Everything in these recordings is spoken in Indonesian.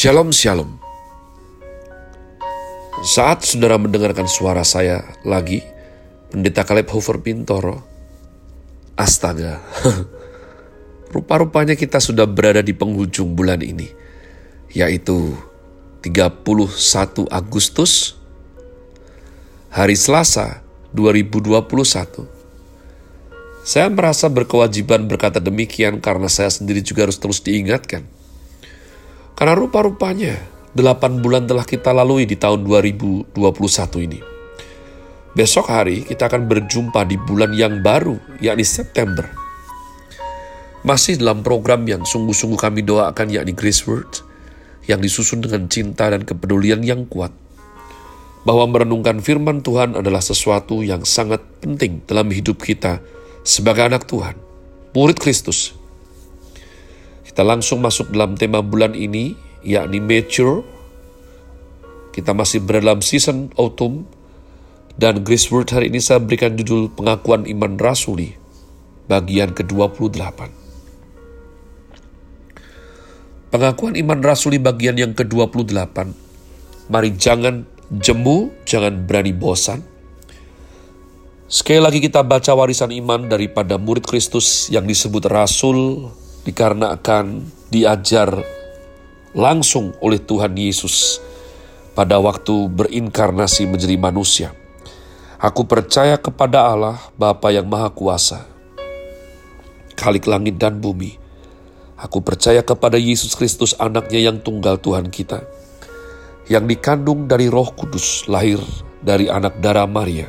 Shalom Shalom Saat saudara mendengarkan suara saya lagi Pendeta Kaleb Hofer Pintoro Astaga Rupa-rupanya kita sudah berada di penghujung bulan ini Yaitu 31 Agustus Hari Selasa 2021 Saya merasa berkewajiban berkata demikian karena saya sendiri juga harus terus diingatkan karena rupa-rupanya delapan bulan telah kita lalui di tahun 2021 ini. Besok hari kita akan berjumpa di bulan yang baru, yakni September. Masih dalam program yang sungguh-sungguh kami doakan yakni Grace Word, yang disusun dengan cinta dan kepedulian yang kuat. Bahwa merenungkan firman Tuhan adalah sesuatu yang sangat penting dalam hidup kita sebagai anak Tuhan, murid Kristus, kita langsung masuk dalam tema bulan ini, yakni mature. Kita masih berada dalam season autumn, dan Grace Word hari ini saya berikan judul Pengakuan Iman Rasuli, bagian ke-28. Pengakuan Iman Rasuli bagian yang ke-28. Mari jangan jemu, jangan berani bosan. Sekali lagi kita baca warisan iman daripada murid Kristus yang disebut Rasul dikarenakan diajar langsung oleh Tuhan Yesus pada waktu berinkarnasi menjadi manusia. Aku percaya kepada Allah, Bapa yang Maha Kuasa, Khalik langit dan bumi. Aku percaya kepada Yesus Kristus anaknya yang tunggal Tuhan kita, yang dikandung dari roh kudus, lahir dari anak darah Maria,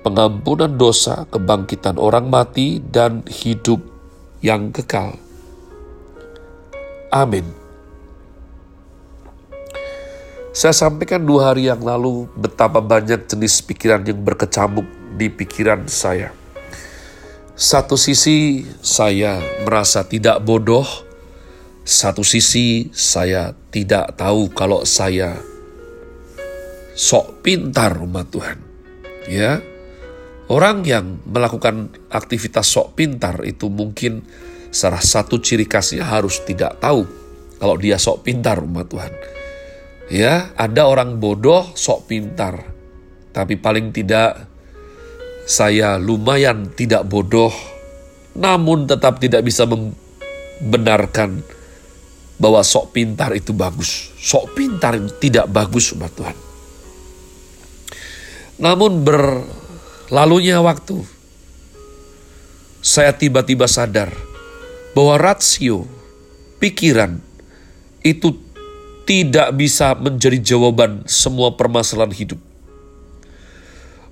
pengampunan dosa, kebangkitan orang mati, dan hidup yang kekal. Amin. Saya sampaikan dua hari yang lalu betapa banyak jenis pikiran yang berkecamuk di pikiran saya. Satu sisi saya merasa tidak bodoh, satu sisi saya tidak tahu kalau saya sok pintar umat Tuhan. Ya, Orang yang melakukan aktivitas sok pintar itu mungkin salah satu ciri khasnya harus tidak tahu kalau dia sok pintar umat Tuhan. Ya, ada orang bodoh sok pintar. Tapi paling tidak saya lumayan tidak bodoh namun tetap tidak bisa membenarkan bahwa sok pintar itu bagus. Sok pintar tidak bagus umat Tuhan. Namun ber Lalunya waktu, saya tiba-tiba sadar bahwa rasio pikiran itu tidak bisa menjadi jawaban semua permasalahan hidup.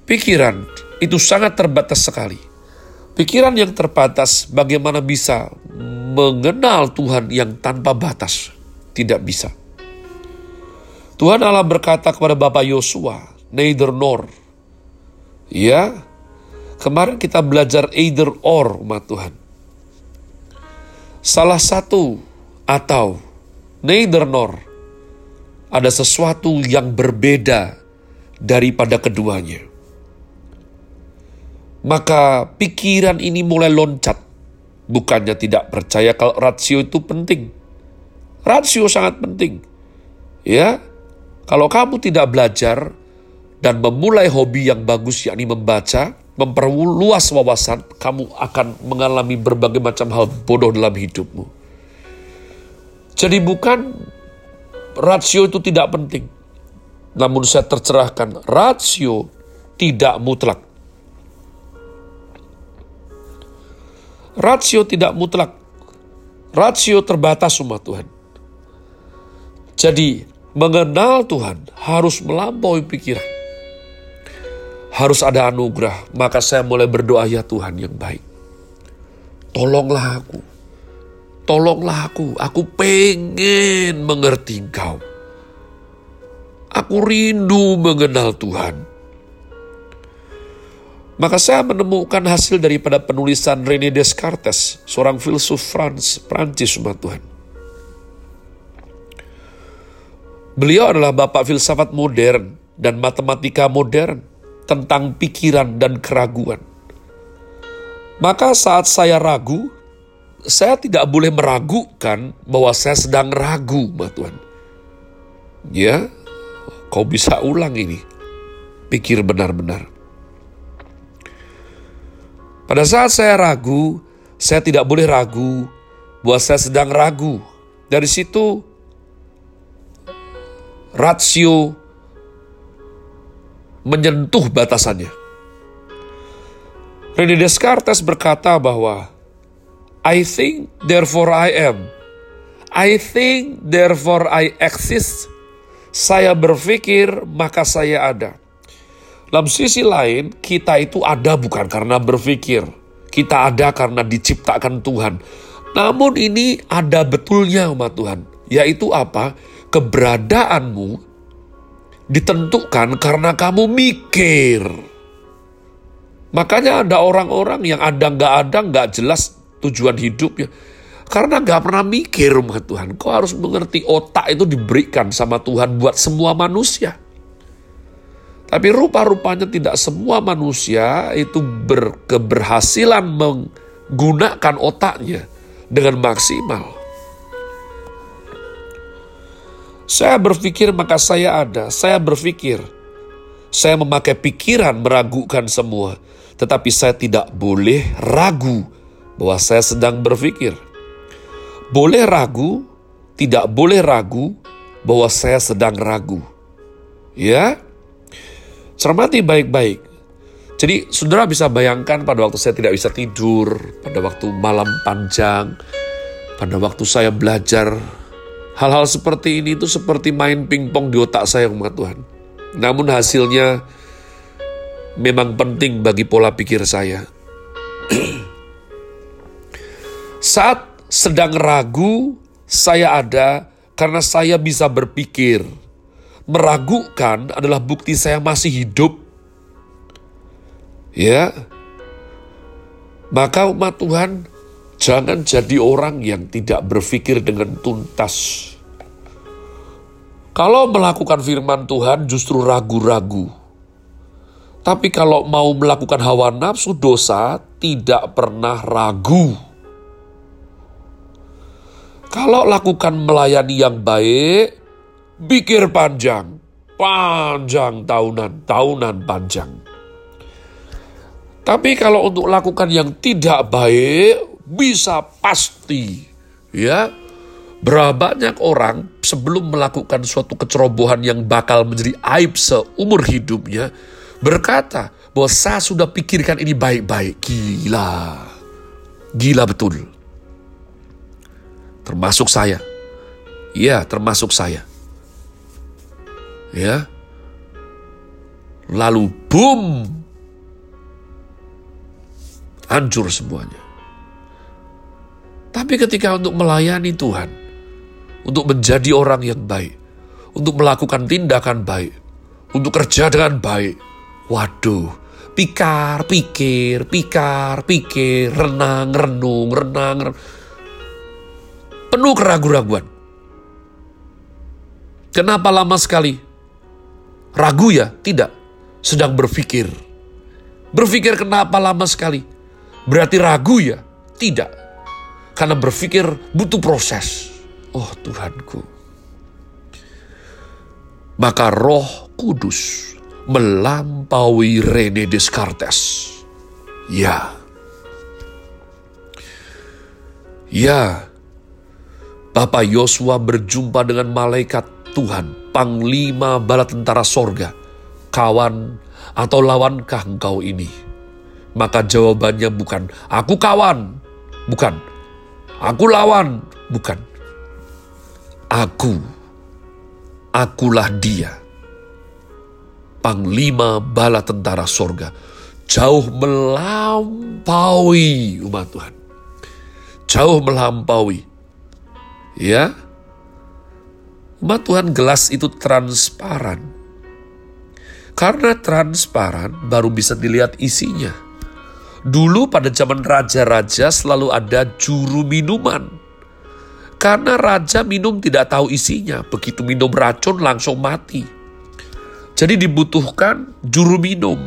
Pikiran itu sangat terbatas sekali. Pikiran yang terbatas bagaimana bisa mengenal Tuhan yang tanpa batas? Tidak bisa. Tuhan Allah berkata kepada Bapak Yosua, neither nor, Ya, kemarin kita belajar either or umat Tuhan. Salah satu atau neither nor ada sesuatu yang berbeda daripada keduanya. Maka pikiran ini mulai loncat. Bukannya tidak percaya kalau rasio itu penting. Rasio sangat penting. Ya, kalau kamu tidak belajar, dan memulai hobi yang bagus yakni membaca, memperluas wawasan, kamu akan mengalami berbagai macam hal bodoh dalam hidupmu. Jadi bukan rasio itu tidak penting. Namun saya tercerahkan, rasio tidak mutlak. Rasio tidak mutlak. Rasio terbatas umat Tuhan. Jadi mengenal Tuhan harus melampaui pikiran harus ada anugerah. Maka saya mulai berdoa, ya Tuhan yang baik. Tolonglah aku. tolonglah aku, aku pengen mengerti engkau. Aku rindu mengenal Tuhan. Maka saya menemukan hasil daripada penulisan René Descartes, seorang filsuf Frans, Prancis umat Tuhan. Beliau adalah bapak filsafat modern dan matematika modern tentang pikiran dan keraguan. Maka saat saya ragu, saya tidak boleh meragukan bahwa saya sedang ragu, umat Tuhan. Ya, kau bisa ulang ini. Pikir benar-benar. Pada saat saya ragu, saya tidak boleh ragu bahwa saya sedang ragu. Dari situ, rasio menyentuh batasannya. René Descartes berkata bahwa I think, therefore I am. I think, therefore I exist. Saya berpikir, maka saya ada. Dalam sisi lain, kita itu ada bukan karena berpikir. Kita ada karena diciptakan Tuhan. Namun ini ada betulnya umat Tuhan. Yaitu apa? Keberadaanmu ditentukan karena kamu mikir. Makanya ada orang-orang yang ada nggak ada nggak jelas tujuan hidupnya. Karena nggak pernah mikir umat Tuhan. Kau harus mengerti otak itu diberikan sama Tuhan buat semua manusia. Tapi rupa-rupanya tidak semua manusia itu berkeberhasilan menggunakan otaknya dengan maksimal. Saya berpikir maka saya ada, saya berpikir. Saya memakai pikiran meragukan semua. Tetapi saya tidak boleh ragu bahwa saya sedang berpikir. Boleh ragu, tidak boleh ragu bahwa saya sedang ragu. Ya, Cermati baik-baik. Jadi saudara bisa bayangkan pada waktu saya tidak bisa tidur, pada waktu malam panjang, pada waktu saya belajar, hal-hal seperti ini itu seperti main pingpong di otak saya umat Tuhan. Namun hasilnya memang penting bagi pola pikir saya. Saat sedang ragu, saya ada karena saya bisa berpikir meragukan adalah bukti saya masih hidup. Ya. Maka umat Tuhan jangan jadi orang yang tidak berpikir dengan tuntas. Kalau melakukan firman Tuhan justru ragu-ragu. Tapi kalau mau melakukan hawa nafsu dosa, tidak pernah ragu. Kalau lakukan melayani yang baik, Pikir panjang, panjang tahunan, tahunan panjang. Tapi kalau untuk lakukan yang tidak baik, bisa pasti. Ya, berapa banyak orang sebelum melakukan suatu kecerobohan yang bakal menjadi aib seumur hidupnya, berkata bahwa saya sudah pikirkan ini baik-baik. Gila. Gila betul. Termasuk saya. Ya, termasuk saya ya lalu boom hancur semuanya tapi ketika untuk melayani Tuhan untuk menjadi orang yang baik untuk melakukan tindakan baik untuk kerja dengan baik waduh pikar pikir pikar pikir renang renung renang, renung. penuh keraguan-raguan Kenapa lama sekali? Ragu ya? Tidak. Sedang berpikir. Berpikir kenapa lama sekali? Berarti ragu ya? Tidak. Karena berpikir butuh proses. Oh Tuhanku. Maka roh kudus melampaui Rene Descartes. Ya. Ya. Bapak Yosua berjumpa dengan malaikat Tuhan panglima bala tentara sorga, kawan atau lawankah engkau ini? Maka jawabannya bukan, aku kawan, bukan, aku lawan, bukan. Aku, akulah dia. Panglima bala tentara sorga, jauh melampaui umat Tuhan. Jauh melampaui Ya, umat Tuhan gelas itu transparan. Karena transparan baru bisa dilihat isinya. Dulu pada zaman raja-raja selalu ada juru minuman. Karena raja minum tidak tahu isinya, begitu minum racun langsung mati. Jadi dibutuhkan juru minum.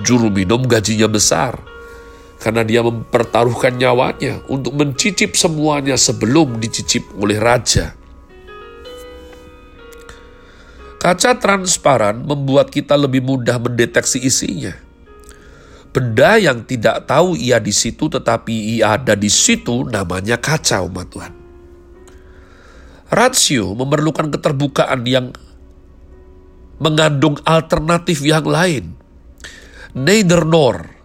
Juru minum gajinya besar karena dia mempertaruhkan nyawanya untuk mencicip semuanya sebelum dicicip oleh raja. Kaca transparan membuat kita lebih mudah mendeteksi isinya. Benda yang tidak tahu ia di situ tetapi ia ada di situ namanya kaca umat Tuhan. Rasio memerlukan keterbukaan yang mengandung alternatif yang lain. Neither nor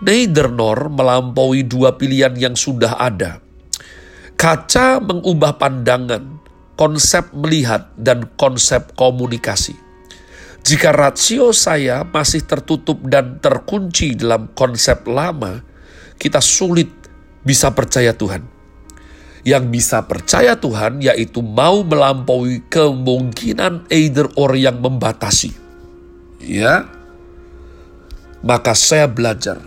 neither nor melampaui dua pilihan yang sudah ada. Kaca mengubah pandangan, konsep melihat, dan konsep komunikasi. Jika rasio saya masih tertutup dan terkunci dalam konsep lama, kita sulit bisa percaya Tuhan. Yang bisa percaya Tuhan yaitu mau melampaui kemungkinan either or yang membatasi. Ya, maka saya belajar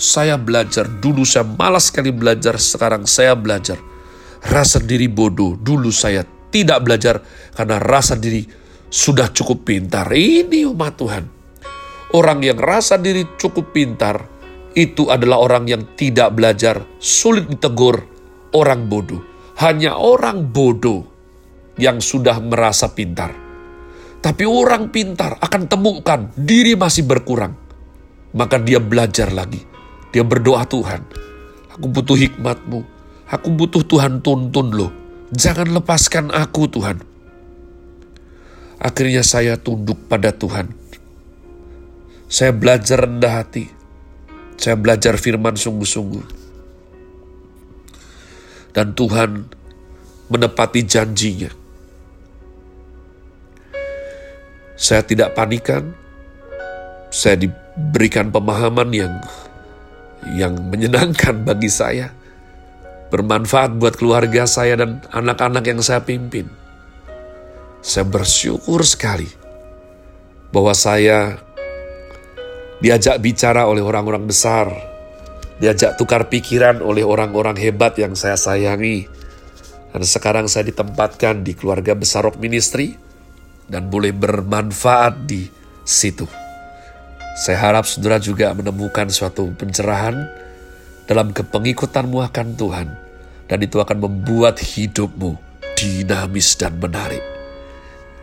saya belajar, dulu saya malas sekali belajar, sekarang saya belajar. Rasa diri bodoh, dulu saya tidak belajar karena rasa diri sudah cukup pintar. Ini umat Tuhan. Orang yang rasa diri cukup pintar, itu adalah orang yang tidak belajar, sulit ditegur, orang bodoh. Hanya orang bodoh yang sudah merasa pintar. Tapi orang pintar akan temukan diri masih berkurang. Maka dia belajar lagi dia berdoa Tuhan, aku butuh hikmatmu. Aku butuh Tuhan tuntun loh. Jangan lepaskan aku Tuhan. Akhirnya saya tunduk pada Tuhan. Saya belajar rendah hati. Saya belajar firman sungguh-sungguh. Dan Tuhan menepati janjinya. Saya tidak panikan. Saya diberikan pemahaman yang yang menyenangkan bagi saya, bermanfaat buat keluarga saya dan anak-anak yang saya pimpin. Saya bersyukur sekali bahwa saya diajak bicara oleh orang-orang besar, diajak tukar pikiran oleh orang-orang hebat yang saya sayangi. Dan sekarang saya ditempatkan di keluarga besar Rock Ministry dan boleh bermanfaat di situ. Saya harap saudara juga menemukan suatu pencerahan dalam kepengikutanmu akan Tuhan. Dan itu akan membuat hidupmu dinamis dan menarik.